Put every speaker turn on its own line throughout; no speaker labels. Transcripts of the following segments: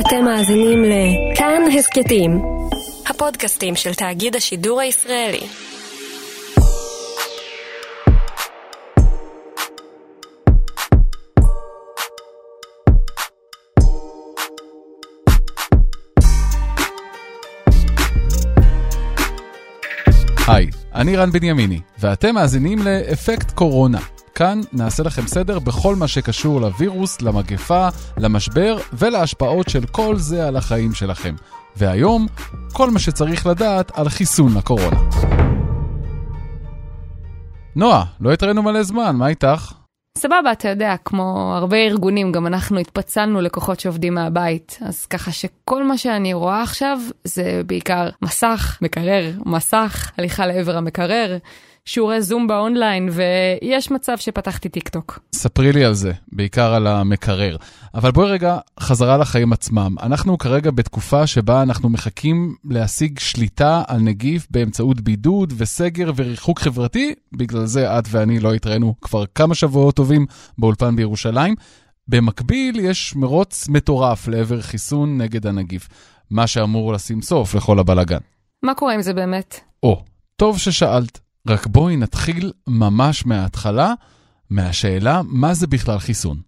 אתם מאזינים לכאן הסכתים, הפודקאסטים של תאגיד השידור הישראלי.
היי, אני רן בנימיני, ואתם מאזינים לאפקט קורונה. כאן נעשה לכם סדר בכל מה שקשור לווירוס, למגפה, למשבר ולהשפעות של כל זה על החיים שלכם. והיום, כל מה שצריך לדעת על חיסון לקורונה. נועה, לא התראינו מלא זמן, מה איתך?
סבבה, אתה יודע, כמו הרבה ארגונים, גם אנחנו התפצלנו לכוחות שעובדים מהבית, אז ככה שכל מה שאני רואה עכשיו זה בעיקר מסך, מקרר, מסך, הליכה לעבר המקרר. שיעורי זום באונליין, ויש מצב שפתחתי טיק טוק.
ספרי לי על זה, בעיקר על המקרר. אבל בואי רגע, חזרה לחיים עצמם. אנחנו כרגע בתקופה שבה אנחנו מחכים להשיג שליטה על נגיף באמצעות בידוד וסגר וריחוק חברתי, בגלל זה את ואני לא התראינו כבר כמה שבועות טובים באולפן בירושלים. במקביל, יש מרוץ מטורף לעבר חיסון נגד הנגיף, מה שאמור לשים סוף לכל הבלגן.
מה קורה עם זה באמת?
או, טוב ששאלת. רק בואי נתחיל ממש מההתחלה, מהשאלה מה זה בכלל חיסון.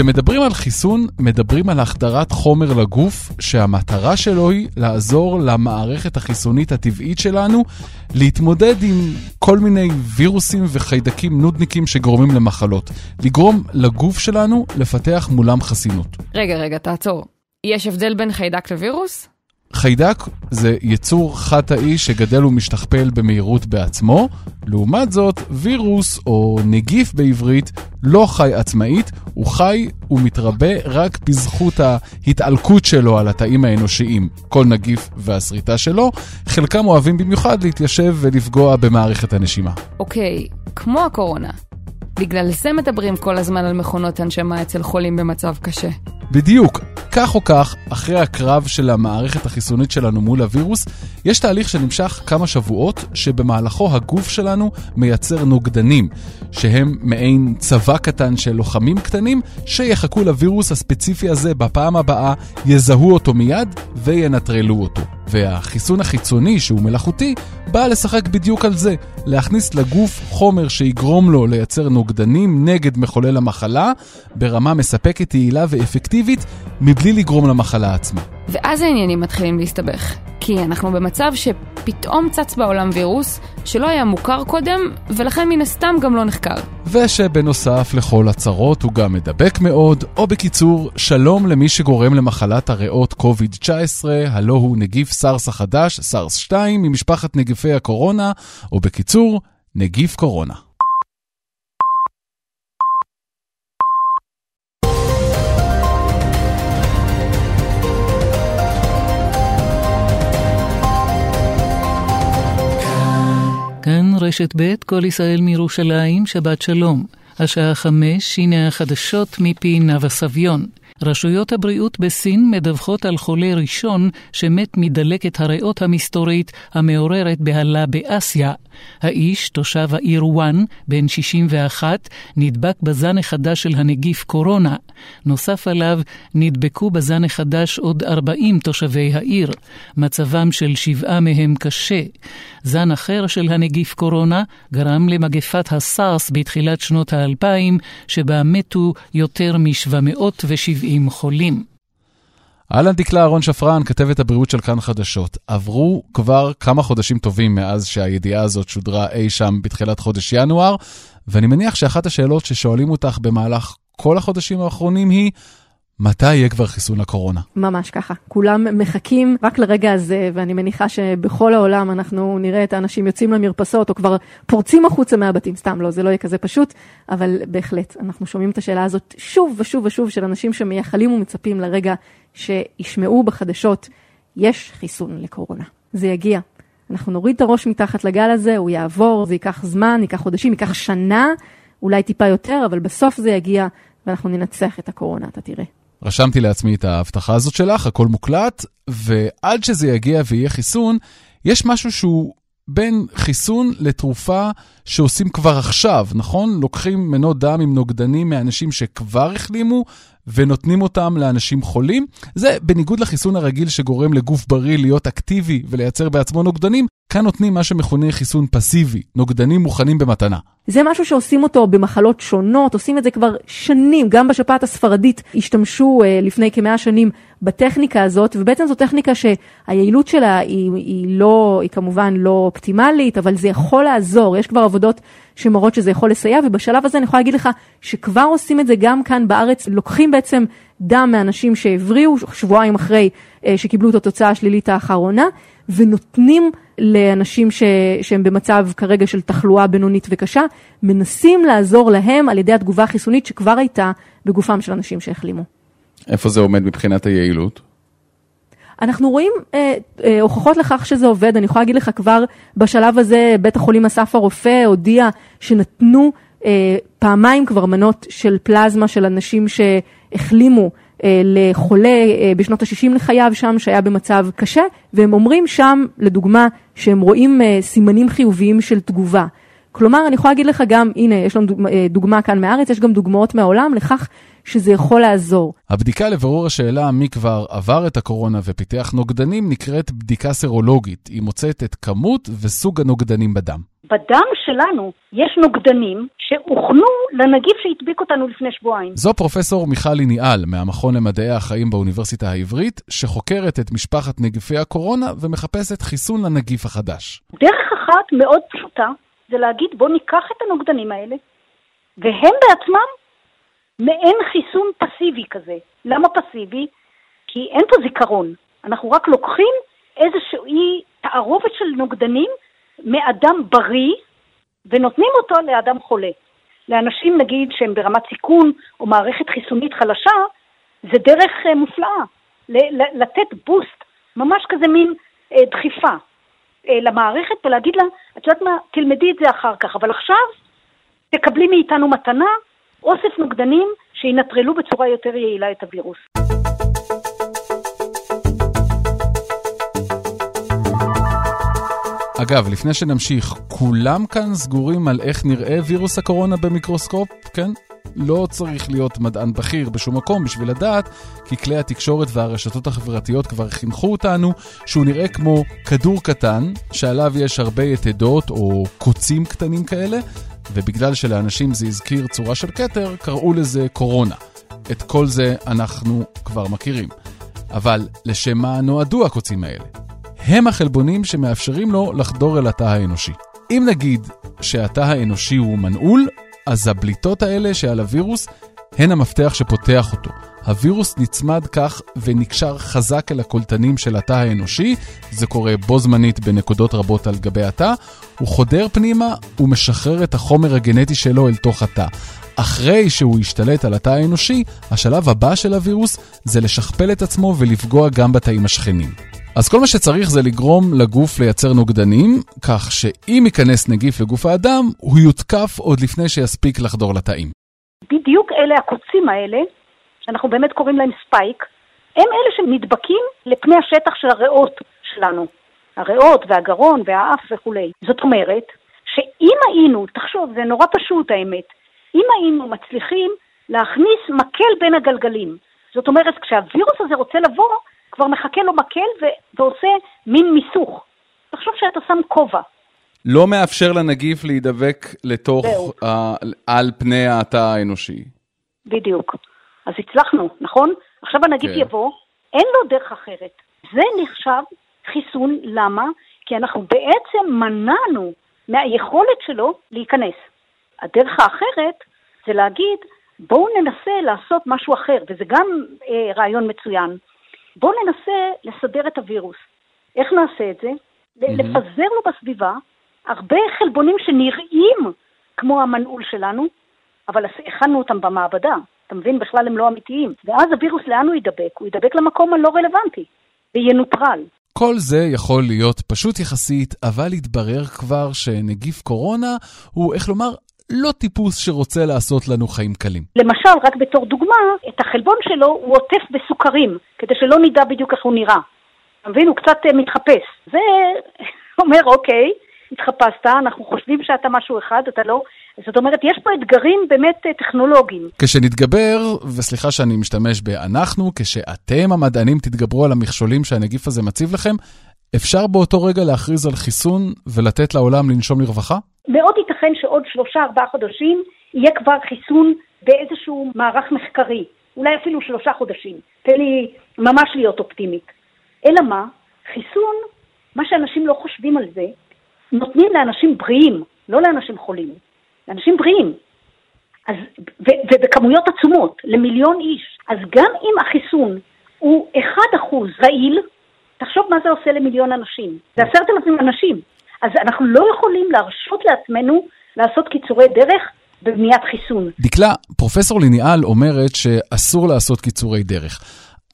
כשמדברים על חיסון, מדברים על החדרת חומר לגוף, שהמטרה שלו היא לעזור למערכת החיסונית הטבעית שלנו להתמודד עם כל מיני וירוסים וחיידקים נודניקים שגורמים למחלות. לגרום לגוף שלנו לפתח מולם חסינות.
רגע, רגע, תעצור. יש הבדל בין חיידק לווירוס?
חיידק זה יצור חד-תאי שגדל ומשתכפל במהירות בעצמו, לעומת זאת, וירוס או נגיף בעברית לא חי עצמאית, הוא חי ומתרבה רק בזכות ההתעלקות שלו על התאים האנושיים, כל נגיף והשריטה שלו, חלקם אוהבים במיוחד להתיישב ולפגוע במערכת הנשימה.
אוקיי, כמו הקורונה. בגלל זה מדברים כל הזמן על מכונות הנשמה אצל חולים במצב קשה.
בדיוק. כך או כך, אחרי הקרב של המערכת החיסונית שלנו מול הווירוס, יש תהליך שנמשך כמה שבועות, שבמהלכו הגוף שלנו מייצר נוגדנים, שהם מעין צבא קטן של לוחמים קטנים, שיחכו לווירוס הספציפי הזה בפעם הבאה, יזהו אותו מיד וינטרלו אותו. והחיסון החיצוני, שהוא מלאכותי, בא לשחק בדיוק על זה, להכניס לגוף חומר שיגרום לו לייצר נוגדנים נגד מחולל המחלה, ברמה מספקת, יעילה ואפקטיבית, מבלי לגרום למחלה עצמה.
ואז העניינים מתחילים להסתבך. כי אנחנו במצב שפתאום צץ בעולם וירוס שלא היה מוכר קודם, ולכן מן הסתם גם לא נחקר.
ושבנוסף לכל הצרות הוא גם מדבק מאוד, או בקיצור, שלום למי שגורם למחלת הריאות COVID-19, הלא הוא נגיף סארס החדש, סארס 2, ממשפחת נגיפי הקורונה, או בקיצור, נגיף קורונה.
רשת ב', כל ישראל מירושלים, שבת שלום. השעה חמש, הנה החדשות מפי נאוה סביון. רשויות הבריאות בסין מדווחות על חולה ראשון שמת מדלקת הריאות המסתורית המעוררת בהלה באסיה. האיש, תושב העיר וואן, בן 61, נדבק בזן החדש של הנגיף קורונה. נוסף עליו, נדבקו בזן החדש עוד 40 תושבי העיר. מצבם של שבעה מהם קשה. זן אחר של הנגיף קורונה גרם למגפת הסארס בתחילת שנות האלפיים, שבה מתו יותר מ-770 חולים.
אהלן דקלה אהרון שפרן, כתבת הבריאות של כאן חדשות. עברו כבר כמה חודשים טובים מאז שהידיעה הזאת שודרה אי שם בתחילת חודש ינואר, ואני מניח שאחת השאלות ששואלים אותך במהלך כל החודשים האחרונים היא, מתי יהיה כבר חיסון לקורונה?
ממש ככה. כולם מחכים רק לרגע הזה, ואני מניחה שבכל העולם אנחנו נראה את האנשים יוצאים למרפסות, או כבר פורצים החוצה מהבתים. סתם לא, זה לא יהיה כזה פשוט, אבל בהחלט, אנחנו שומעים את השאלה הזאת שוב ושוב ושוב של אנשים שמייחלים ומצפים לרגע שישמעו בחדשות, יש חיסון לקורונה. זה יגיע. אנחנו נוריד את הראש מתחת לגל הזה, הוא יעבור, זה ייקח זמן, ייקח חודשים, ייקח שנה, אולי טיפה יותר, אבל בסוף זה יגיע ואנחנו ננצח את הקורונה, אתה תראה.
רשמתי לעצמי את ההבטחה הזאת שלך, הכל מוקלט, ועד שזה יגיע ויהיה חיסון, יש משהו שהוא בין חיסון לתרופה שעושים כבר עכשיו, נכון? לוקחים מנות דם עם נוגדנים מאנשים שכבר החלימו ונותנים אותם לאנשים חולים. זה בניגוד לחיסון הרגיל שגורם לגוף בריא להיות אקטיבי ולייצר בעצמו נוגדנים, כאן נותנים מה שמכונה חיסון פסיבי, נוגדנים מוכנים במתנה.
זה משהו שעושים אותו במחלות שונות, עושים את זה כבר שנים, גם בשפעת הספרדית השתמשו אה, לפני כמאה שנים בטכניקה הזאת, ובעצם זו טכניקה שהיעילות שלה היא, היא לא, היא כמובן לא אופטימלית, אבל זה יכול לעזור, יש כבר עבודות שמראות שזה יכול לסייע, ובשלב הזה אני יכולה להגיד לך שכבר עושים את זה גם כאן בארץ, לוקחים בעצם דם מאנשים שהבריאו שבועיים אחרי אה, שקיבלו את התוצאה השלילית האחרונה, ונותנים לאנשים ש, שהם במצב כרגע של תחלואה בינונית וקשה, מנסים לעזור להם על ידי התגובה החיסונית שכבר הייתה בגופם של אנשים שהחלימו.
איפה זה עומד מבחינת היעילות?
אנחנו רואים אה, אה, הוכחות לכך שזה עובד, אני יכולה להגיד לך כבר בשלב הזה, בית החולים אסף הרופא הודיע שנתנו אה, פעמיים כבר מנות של פלזמה של אנשים שהחלימו אה, לחולה אה, בשנות ה-60 לחייו שם, שהיה במצב קשה, והם אומרים שם, לדוגמה, שהם רואים אה, סימנים חיוביים של תגובה. כלומר, אני יכולה להגיד לך גם, הנה, יש לנו דוגמה כאן מהארץ, יש גם דוגמאות מהעולם לכך שזה יכול לעזור.
הבדיקה לברור השאלה מי כבר עבר את הקורונה ופיתח נוגדנים נקראת בדיקה סרולוגית. היא מוצאת את כמות וסוג הנוגדנים בדם.
בדם שלנו יש נוגדנים שהוכנו לנגיף שהדביק אותנו לפני שבועיים.
זו פרופסור מיכלי ניאל מהמכון למדעי החיים באוניברסיטה העברית, שחוקרת את משפחת נגיפי הקורונה ומחפשת חיסון לנגיף החדש.
דרך אחת מאוד פשוטה זה להגיד בוא ניקח את הנוגדנים האלה, והם בעצמם מעין חיסון פסיבי כזה. למה פסיבי? כי אין פה זיכרון. אנחנו רק לוקחים איזושהי תערובת של נוגדנים מאדם בריא ונותנים אותו לאדם חולה. לאנשים נגיד שהם ברמת סיכון או מערכת חיסונית חלשה, זה דרך uh, מופלאה. לתת בוסט, ממש כזה מין uh, דחיפה uh, למערכת ולהגיד לה, את יודעת מה, תלמדי את זה אחר כך, אבל עכשיו תקבלי מאיתנו מתנה, אוסף נוגדנים שינטרלו בצורה יותר יעילה את הווירוס.
אגב, לפני שנמשיך, כולם כאן סגורים על איך נראה וירוס הקורונה במיקרוסקופ, כן? לא צריך להיות מדען בכיר בשום מקום בשביל לדעת, כי כלי התקשורת והרשתות החברתיות כבר חינכו אותנו שהוא נראה כמו כדור קטן, שעליו יש הרבה יתדות או קוצים קטנים כאלה, ובגלל שלאנשים זה הזכיר צורה של כתר, קראו לזה קורונה. את כל זה אנחנו כבר מכירים. אבל לשם מה נועדו הקוצים האלה? הם החלבונים שמאפשרים לו לחדור אל התא האנושי. אם נגיד שהתא האנושי הוא מנעול, אז הבליטות האלה שעל הווירוס הן המפתח שפותח אותו. הווירוס נצמד כך ונקשר חזק אל הקולטנים של התא האנושי, זה קורה בו זמנית בנקודות רבות על גבי התא, הוא חודר פנימה ומשחרר את החומר הגנטי שלו אל תוך התא. אחרי שהוא ישתלט על התא האנושי, השלב הבא של הווירוס זה לשכפל את עצמו ולפגוע גם בתאים השכנים. אז כל מה שצריך זה לגרום לגוף לייצר נוגדנים, כך שאם ייכנס נגיף לגוף האדם, הוא יותקף עוד לפני שיספיק לחדור לתאים.
בדיוק אלה הקוצים האלה, שאנחנו באמת קוראים להם ספייק, הם אלה שנדבקים לפני השטח של הריאות שלנו. הריאות והגרון והאף וכולי. זאת אומרת, שאם היינו, תחשוב, זה נורא פשוט האמת, אם היינו מצליחים להכניס מקל בין הגלגלים, זאת אומרת, כשהווירוס הזה רוצה לבוא, כבר מחכה לו מקל ו- ועושה מין מיסוך. תחשוב שאתה שם כובע.
לא מאפשר לנגיף להידבק לתוך, uh, על פני התא האנושי.
בדיוק. אז הצלחנו, נכון? עכשיו הנגיף כן. יבוא, אין לו דרך אחרת. זה נחשב חיסון, למה? כי אנחנו בעצם מנענו מהיכולת שלו להיכנס. הדרך האחרת זה להגיד, בואו ננסה לעשות משהו אחר, וזה גם אה, רעיון מצוין. בואו ננסה לסדר את הווירוס. איך נעשה את זה? Mm-hmm. לפזר לו בסביבה הרבה חלבונים שנראים כמו המנעול שלנו, אבל הכנו אותם במעבדה. אתה מבין? בכלל הם לא אמיתיים. ואז הווירוס לאן הוא יידבק? הוא יידבק למקום הלא רלוונטי, וינוטרל.
כל זה יכול להיות פשוט יחסית, אבל התברר כבר שנגיף קורונה הוא, איך לומר, לא טיפוס שרוצה לעשות לנו חיים קלים.
למשל, רק בתור דוגמה, את החלבון שלו הוא עוטף בסוכרים, כדי שלא נדע בדיוק איך הוא נראה. אתה מבין? הוא קצת uh, מתחפש. זה אומר, אוקיי, התחפשת, אנחנו חושבים שאתה משהו אחד, אתה לא. זאת אומרת, יש פה אתגרים באמת אה, טכנולוגיים.
כשנתגבר, וסליחה שאני משתמש ב"אנחנו", כשאתם המדענים תתגברו על המכשולים שהנגיף הזה מציב לכם, אפשר באותו רגע להכריז על חיסון ולתת לעולם לנשום לרווחה?
מאוד ייתכן שעוד שלושה ארבעה חודשים יהיה כבר חיסון באיזשהו מערך מחקרי, אולי אפילו שלושה חודשים. תן לי ממש להיות אופטימית. אלא מה? חיסון, מה שאנשים לא חושבים על זה, נותנים לאנשים בריאים, לא לאנשים חולים, לאנשים בריאים. אז, ו, ובכמויות עצומות, למיליון איש. אז גם אם החיסון הוא 1% רעיל, תחשוב מה זה עושה למיליון אנשים. זה עשרת אלפים אנשים. אז אנחנו לא יכולים להרשות לעצמנו לעשות קיצורי דרך בבניית חיסון.
דקלה, פרופסור ליניאל אומרת שאסור לעשות קיצורי דרך.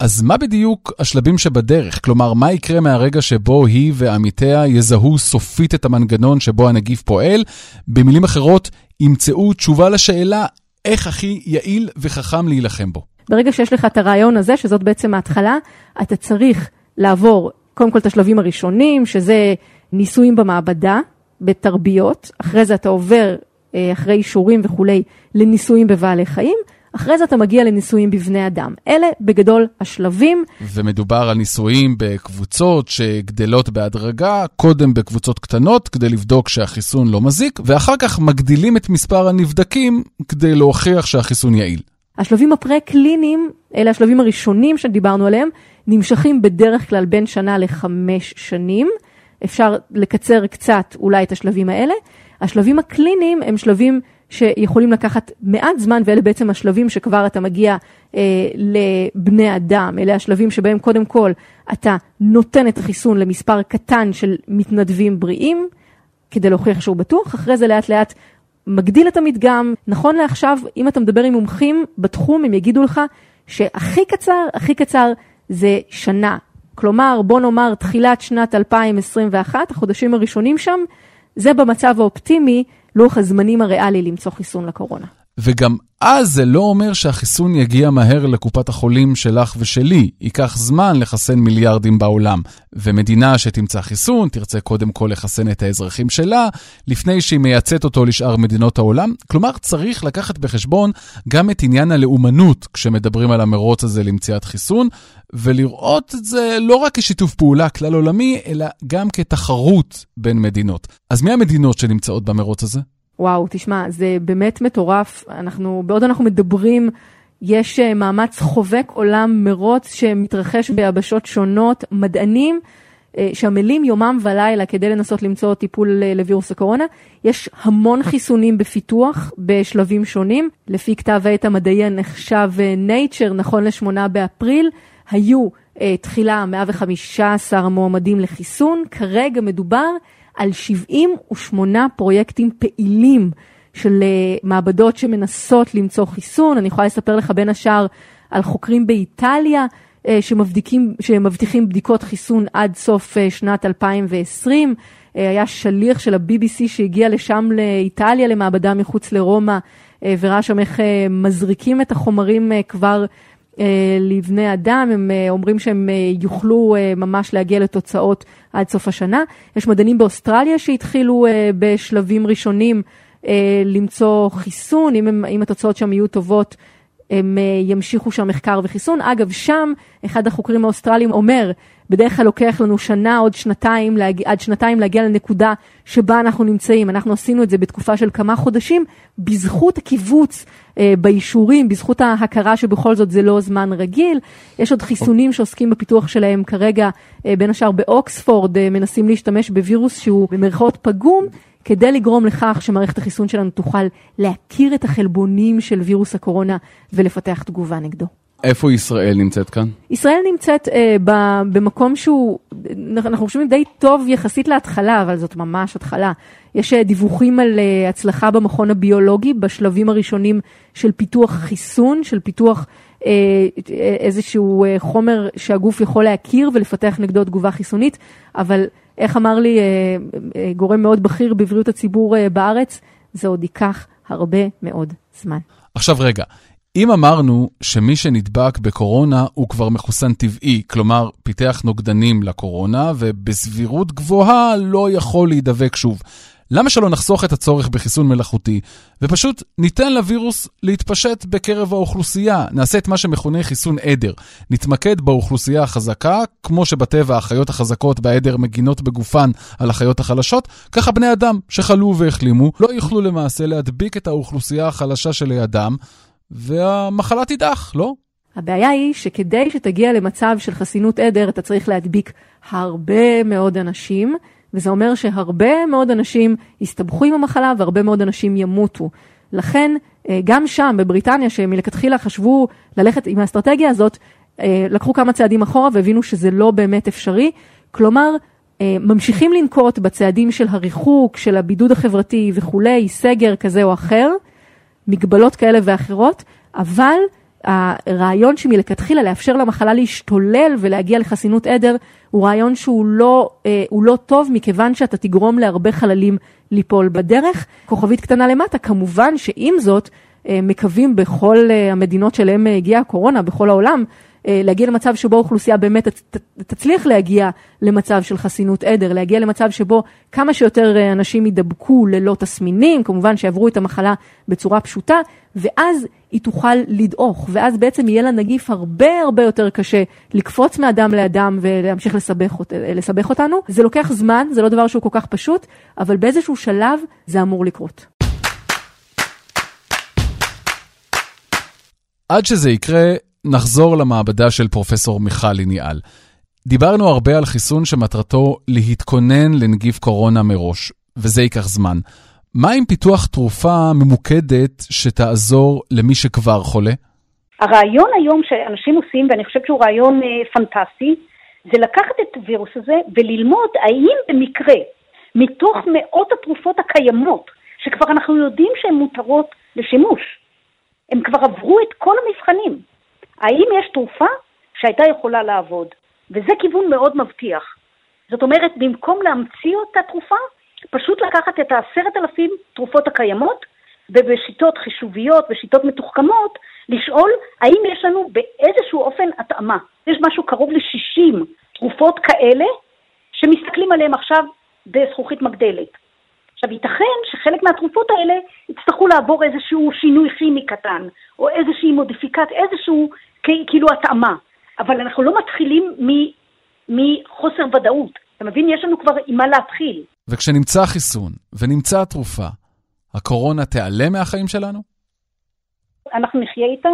אז מה בדיוק השלבים שבדרך? כלומר, מה יקרה מהרגע שבו היא ועמיתיה יזהו סופית את המנגנון שבו הנגיף פועל? במילים אחרות, ימצאו תשובה לשאלה איך הכי יעיל וחכם להילחם בו.
ברגע שיש לך את הרעיון הזה, שזאת בעצם ההתחלה, אתה צריך לעבור קודם כל את השלבים הראשונים, שזה ניסויים במעבדה, בתרביות, אחרי זה אתה עובר, אה, אחרי אישורים וכולי, לניסויים בבעלי חיים, אחרי זה אתה מגיע לניסויים בבני אדם. אלה בגדול השלבים.
ומדובר על ניסויים בקבוצות שגדלות בהדרגה, קודם בקבוצות קטנות כדי לבדוק שהחיסון לא מזיק, ואחר כך מגדילים את מספר הנבדקים כדי להוכיח שהחיסון יעיל.
השלבים הפרה-קליניים, אלה השלבים הראשונים שדיברנו עליהם, נמשכים בדרך כלל בין שנה לחמש שנים. אפשר לקצר קצת אולי את השלבים האלה. השלבים הקליניים הם שלבים שיכולים לקחת מעט זמן, ואלה בעצם השלבים שכבר אתה מגיע אה, לבני אדם. אלה השלבים שבהם קודם כל אתה נותן את החיסון למספר קטן של מתנדבים בריאים, כדי להוכיח שהוא בטוח, אחרי זה לאט לאט מגדיל את המדגם. נכון לעכשיו, אם אתה מדבר עם מומחים בתחום, הם יגידו לך שהכי קצר, הכי קצר זה שנה. כלומר, בוא נאמר תחילת שנת 2021, החודשים הראשונים שם, זה במצב האופטימי לוח הזמנים הריאלי למצוא חיסון לקורונה.
וגם אז זה לא אומר שהחיסון יגיע מהר לקופת החולים שלך ושלי. ייקח זמן לחסן מיליארדים בעולם. ומדינה שתמצא חיסון תרצה קודם כל לחסן את האזרחים שלה, לפני שהיא מייצאת אותו לשאר מדינות העולם. כלומר, צריך לקחת בחשבון גם את עניין הלאומנות כשמדברים על המרוץ הזה למציאת חיסון, ולראות את זה לא רק כשיתוף פעולה כלל עולמי, אלא גם כתחרות בין מדינות. אז מי המדינות שנמצאות במרוץ הזה?
וואו, תשמע, זה באמת מטורף. אנחנו, בעוד אנחנו מדברים, יש אה, מאמץ חובק עולם מרוץ שמתרחש ביבשות שונות, מדענים אה, שעמלים יומם ולילה כדי לנסות למצוא טיפול אה, לווירוס הקורונה. יש המון חיסונים בפיתוח בשלבים שונים. לפי כתב העת המדעי הנחשב Nature, נכון לשמונה באפריל, היו תחילה 115 מועמדים לחיסון, כרגע מדובר על 78 פרויקטים פעילים של אה, מעבדות שמנסות למצוא חיסון. אני יכולה לספר לך בין השאר על חוקרים באיטליה אה, שמבדיקים, שמבטיחים בדיקות חיסון עד סוף אה, שנת 2020. היה שליח של ה-BBC שהגיע לשם לאיטליה, למעבדה מחוץ לרומא, וראה שם איך מזריקים את החומרים כבר לבני אדם, הם אה, אומרים שהם אה, יוכלו ממש להגיע לתוצאות עד סוף השנה. יש מדענים באוסטרליה שהתחילו בשלבים ראשונים למצוא חיסון, אם, הם, אם התוצאות שם יהיו טובות. הם ימשיכו שם מחקר וחיסון. אגב, שם אחד החוקרים האוסטרליים אומר, בדרך כלל לוקח לנו שנה, עוד שנתיים, להג... עד שנתיים להגיע לנקודה שבה אנחנו נמצאים. אנחנו עשינו את זה בתקופה של כמה חודשים, בזכות הקיצור אה, באישורים, בזכות ההכרה שבכל זאת זה לא זמן רגיל. יש עוד חיסונים שעוסקים בפיתוח שלהם כרגע, אה, בין השאר באוקספורד, אה, מנסים להשתמש בווירוס שהוא במרכאות פגום. כדי לגרום לכך שמערכת החיסון שלנו תוכל להכיר את החלבונים של וירוס הקורונה ולפתח תגובה נגדו.
איפה ישראל נמצאת כאן?
ישראל נמצאת אה, ב, במקום שהוא, אנחנו חושבים די טוב יחסית להתחלה, אבל זאת ממש התחלה. יש אה, דיווחים על אה, הצלחה במכון הביולוגי בשלבים הראשונים של פיתוח חיסון, של פיתוח אה, איזשהו אה, חומר שהגוף יכול להכיר ולפתח נגדו תגובה חיסונית, אבל איך אמר לי אה, אה, גורם מאוד בכיר בבריאות הציבור אה, בארץ, זה עוד ייקח הרבה מאוד זמן.
עכשיו רגע, אם אמרנו שמי שנדבק בקורונה הוא כבר מחוסן טבעי, כלומר פיתח נוגדנים לקורונה, ובסבירות גבוהה לא יכול להידבק שוב, למה שלא נחסוך את הצורך בחיסון מלאכותי, ופשוט ניתן לווירוס להתפשט בקרב האוכלוסייה, נעשה את מה שמכונה חיסון עדר. נתמקד באוכלוסייה החזקה, כמו שבטבע החיות החזקות בעדר מגינות בגופן על החיות החלשות, ככה בני אדם שחלו והחלימו לא יוכלו למעשה להדביק את האוכלוסייה החלשה שלידם, והמחלה תידח, לא?
הבעיה היא שכדי שתגיע למצב של חסינות עדר, אתה צריך להדביק הרבה מאוד אנשים. וזה אומר שהרבה מאוד אנשים יסתבכו עם המחלה והרבה מאוד אנשים ימותו. לכן, אה, גם שם, בבריטניה, שמלכתחילה חשבו ללכת עם האסטרטגיה הזאת, אה, לקחו כמה צעדים אחורה והבינו שזה לא באמת אפשרי. כלומר, אה, ממשיכים לנקוט בצעדים של הריחוק, של הבידוד החברתי וכולי, סגר כזה או אחר, מגבלות כאלה ואחרות, אבל הרעיון שמלכתחילה לאפשר למחלה להשתולל ולהגיע לחסינות עדר, הוא רעיון שהוא לא, אה, לא טוב, מכיוון שאתה תגרום להרבה חללים ליפול בדרך. כוכבית קטנה למטה, כמובן שעם זאת, אה, מקווים בכל אה, המדינות שלהם הגיעה הקורונה, בכל העולם, אה, להגיע למצב שבו אוכלוסייה באמת תצליח להגיע למצב של חסינות עדר, להגיע למצב שבו כמה שיותר אה, אנשים יידבקו ללא תסמינים, כמובן שיעברו את המחלה בצורה פשוטה, ואז היא תוכל לדעוך, ואז בעצם יהיה לנגיף הרבה הרבה יותר קשה לקפוץ מאדם לאדם ולהמשיך לסבך, לסבך אותנו. זה לוקח זמן, זה לא דבר שהוא כל כך פשוט, אבל באיזשהו שלב זה אמור לקרות.
עד שזה יקרה, נחזור למעבדה של פרופסור מיכל ליניאל. דיברנו הרבה על חיסון שמטרתו להתכונן לנגיף קורונה מראש, וזה ייקח זמן. מה עם פיתוח תרופה ממוקדת שתעזור למי שכבר חולה?
הרעיון היום שאנשים עושים, ואני חושבת שהוא רעיון אה, פנטסטי, זה לקחת את הווירוס הזה וללמוד האם במקרה, מתוך מאות התרופות הקיימות, שכבר אנחנו יודעים שהן מותרות לשימוש, הם כבר עברו את כל המבחנים. האם יש תרופה שהייתה יכולה לעבוד? וזה כיוון מאוד מבטיח. זאת אומרת, במקום להמציא אותה תרופה, פשוט לקחת את העשרת אלפים תרופות הקיימות, ובשיטות חישוביות ושיטות מתוחכמות, לשאול האם יש לנו באיזשהו אופן התאמה. יש משהו קרוב ל-60 תרופות כאלה, שמסתכלים עליהן עכשיו בזכוכית מגדלת. עכשיו, ייתכן שחלק מהתרופות האלה יצטרכו לעבור איזשהו שינוי כימי קטן, או איזושהי מודיפיקט, איזשהו כאילו התאמה. אבל אנחנו לא מתחילים מחוסר ודאות. אתה מבין? יש לנו כבר עם מה להתחיל.
וכשנמצא חיסון ונמצא תרופה, הקורונה תיעלם מהחיים שלנו?
אנחנו נחיה איתה,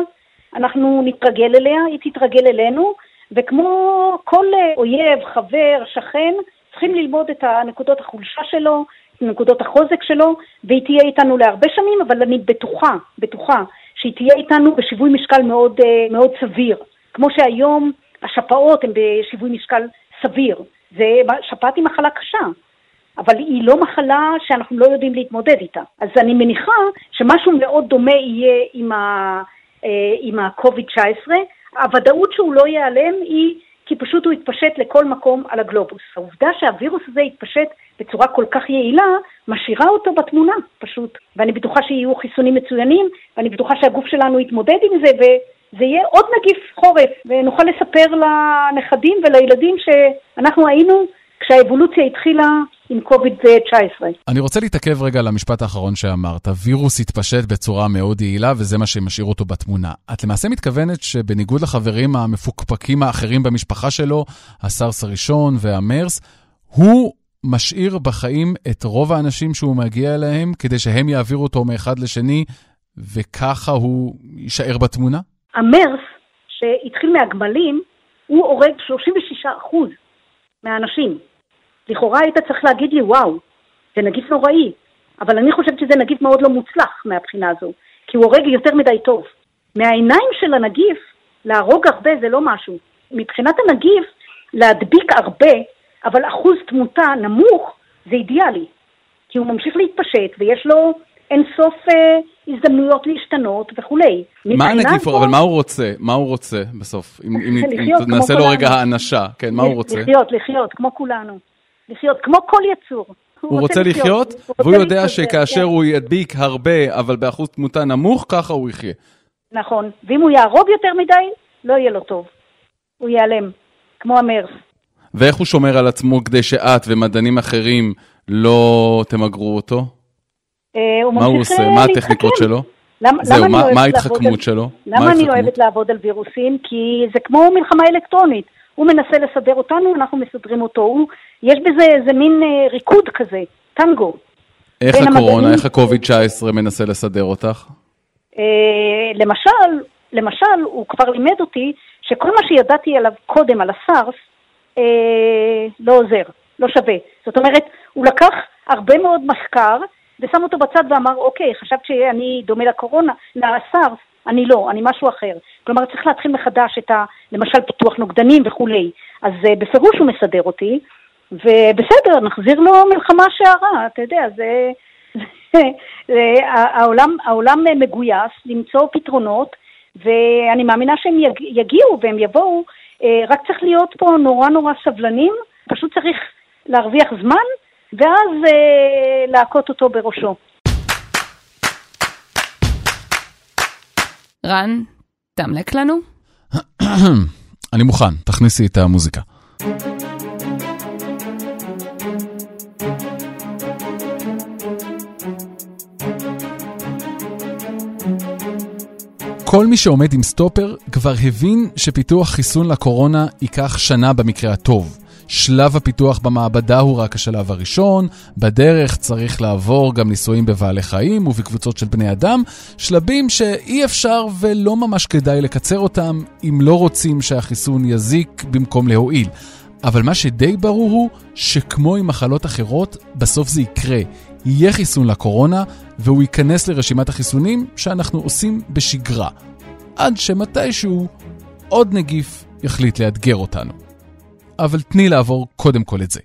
אנחנו נתרגל אליה, היא תתרגל אלינו, וכמו כל אויב, חבר, שכן, צריכים ללמוד את הנקודות החולשה שלו, נקודות החוזק שלו, והיא תהיה איתנו להרבה שנים, אבל אני בטוחה, בטוחה, שהיא תהיה איתנו בשיווי משקל מאוד, אה, מאוד סביר. כמו שהיום השפעות הן בשיווי משקל סביר. שפעת היא מחלה קשה, אבל היא לא מחלה שאנחנו לא יודעים להתמודד איתה. אז אני מניחה שמשהו מאוד דומה יהיה עם, אה, עם ה-COVID-19. הוודאות שהוא לא ייעלם היא כי פשוט הוא יתפשט לכל מקום על הגלובוס. העובדה שהווירוס הזה יתפשט בצורה כל כך יעילה, משאירה אותו בתמונה פשוט. ואני בטוחה שיהיו חיסונים מצוינים, ואני בטוחה שהגוף שלנו יתמודד עם זה, וזה יהיה עוד נגיף חורף, ונוכל לספר לנכדים ולילדים שאנחנו היינו כשהאבולוציה התחילה עם קוביד-19.
אני רוצה להתעכב רגע על המשפט האחרון שאמרת. וירוס התפשט בצורה מאוד יעילה, וזה מה שמשאיר אותו בתמונה. את למעשה מתכוונת שבניגוד לחברים המפוקפקים האחרים במשפחה שלו, הסארס הראשון והמרס, הוא משאיר בחיים את רוב האנשים שהוא מגיע אליהם, כדי שהם יעבירו אותו מאחד לשני, וככה הוא יישאר בתמונה?
המרס, שהתחיל מהגמלים, הוא הורג 36% מהאנשים. לכאורה היית צריך להגיד לי, וואו, זה נגיף נוראי, אבל אני חושבת שזה נגיף מאוד לא מוצלח מהבחינה הזו, כי הוא הורג יותר מדי טוב. מהעיניים של הנגיף, להרוג הרבה זה לא משהו. מבחינת הנגיף, להדביק הרבה, אבל אחוז תמותה נמוך, זה אידיאלי. כי הוא ממשיך להתפשט ויש לו אין סוף אה, הזדמנויות להשתנות וכולי.
מה הנגיף, פה... אבל מה הוא רוצה? מה הוא רוצה בסוף? אם, אם, אם נעשה לו רגע האנשה, כן, מה הוא רוצה?
לחיות, לחיות, כמו כולנו. לחיות, כמו כל יצור.
הוא, הוא רוצה, לחיות, לחיות והוא יודע שכאשר כן. הוא ידביק הרבה, אבל באחוז תמותה נמוך, ככה הוא יחיה.
נכון. ואם הוא יהרוג יותר מדי, לא יהיה לו טוב. הוא ייעלם, כמו המרס.
ואיך הוא שומר על עצמו כדי שאת ומדענים אחרים לא תמגרו אותו?
אה, הוא
מה הוא עושה? מה. הטכניקות שלו?
למה,
זהו,
למה אני
מה-
אוהבת
מה
לעבוד
ההתחכמות
על-
שלו? מה
למה אני? אוהבת לעבוד על וירוסים? כי זה כמו מלחמה אלקטרונית. הוא מנסה לסדר אותנו, אנחנו מסדרים אותו. הוא, יש בזה איזה מין אה, ריקוד כזה, טנגו.
איך הקורונה,
המדענים-
איך הקוביד-19 מנסה לסדר אותך?
אה, למשל, למשל, הוא כבר לימד אותי שכל מה שידעתי עליו קודם, על הסארס, אה, לא עוזר, לא שווה. זאת אומרת, הוא לקח הרבה מאוד מחקר ושם אותו בצד ואמר, אוקיי, חשבת שאני דומה לקורונה, לסארס, אני לא, אני משהו אחר. כלומר, צריך להתחיל מחדש את ה... למשל פיתוח נוגדנים וכולי. אז אה, בפירוש הוא מסדר אותי, ובסדר, נחזיר לו מלחמה שערה, אתה יודע, זה... העולם, העולם מגויס למצוא פתרונות, ואני מאמינה שהם יג- יגיעו והם יבואו, אה, רק צריך להיות פה נורא נורא סבלנים, פשוט צריך להרוויח זמן, ואז אה, להכות אותו בראשו.
רן, תמלק לנו?
אני מוכן, תכניסי את המוזיקה. כל מי שעומד עם סטופר כבר הבין שפיתוח חיסון לקורונה ייקח שנה במקרה הטוב. שלב הפיתוח במעבדה הוא רק השלב הראשון, בדרך צריך לעבור גם ניסויים בבעלי חיים ובקבוצות של בני אדם, שלבים שאי אפשר ולא ממש כדאי לקצר אותם אם לא רוצים שהחיסון יזיק במקום להועיל. אבל מה שדי ברור הוא שכמו עם מחלות אחרות, בסוף זה יקרה. יהיה חיסון לקורונה, והוא ייכנס לרשימת החיסונים שאנחנו עושים בשגרה. עד שמתישהו עוד נגיף יחליט לאתגר אותנו. אבל תני לעבור קודם כל את זה.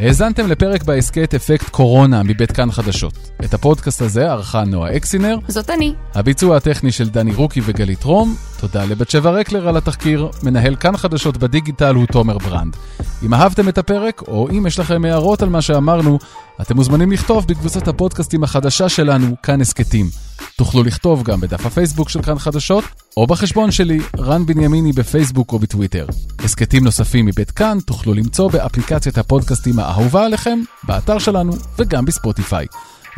האזנתם לפרק בהסכת אפקט קורונה מבית כאן חדשות. את הפודקאסט הזה ערכה נועה אקסינר,
זאת אני.
הביצוע הטכני של דני רוקי וגלית רום, תודה לבת שבע רקלר על התחקיר, מנהל כאן חדשות בדיגיטל הוא תומר ברנד. אם אהבתם את הפרק, או אם יש לכם הערות על מה שאמרנו, אתם מוזמנים לכתוב בקבוצת הפודקאסטים החדשה שלנו, כאן הסכתים. תוכלו לכתוב גם בדף הפייסבוק של כאן חדשות, או בחשבון שלי, רן בנימיני בפייסבוק או בטוויטר. הסכתים נוספים מבית כאן תוכלו למצוא באפליקציית הפודקאסטים האהובה עליכם, באתר שלנו וגם בספוטיפיי.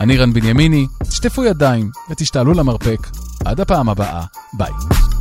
אני רן בנימיני, תשטפו ידיים ותשתעלו למרפק. עד הפעם הבאה, ביי.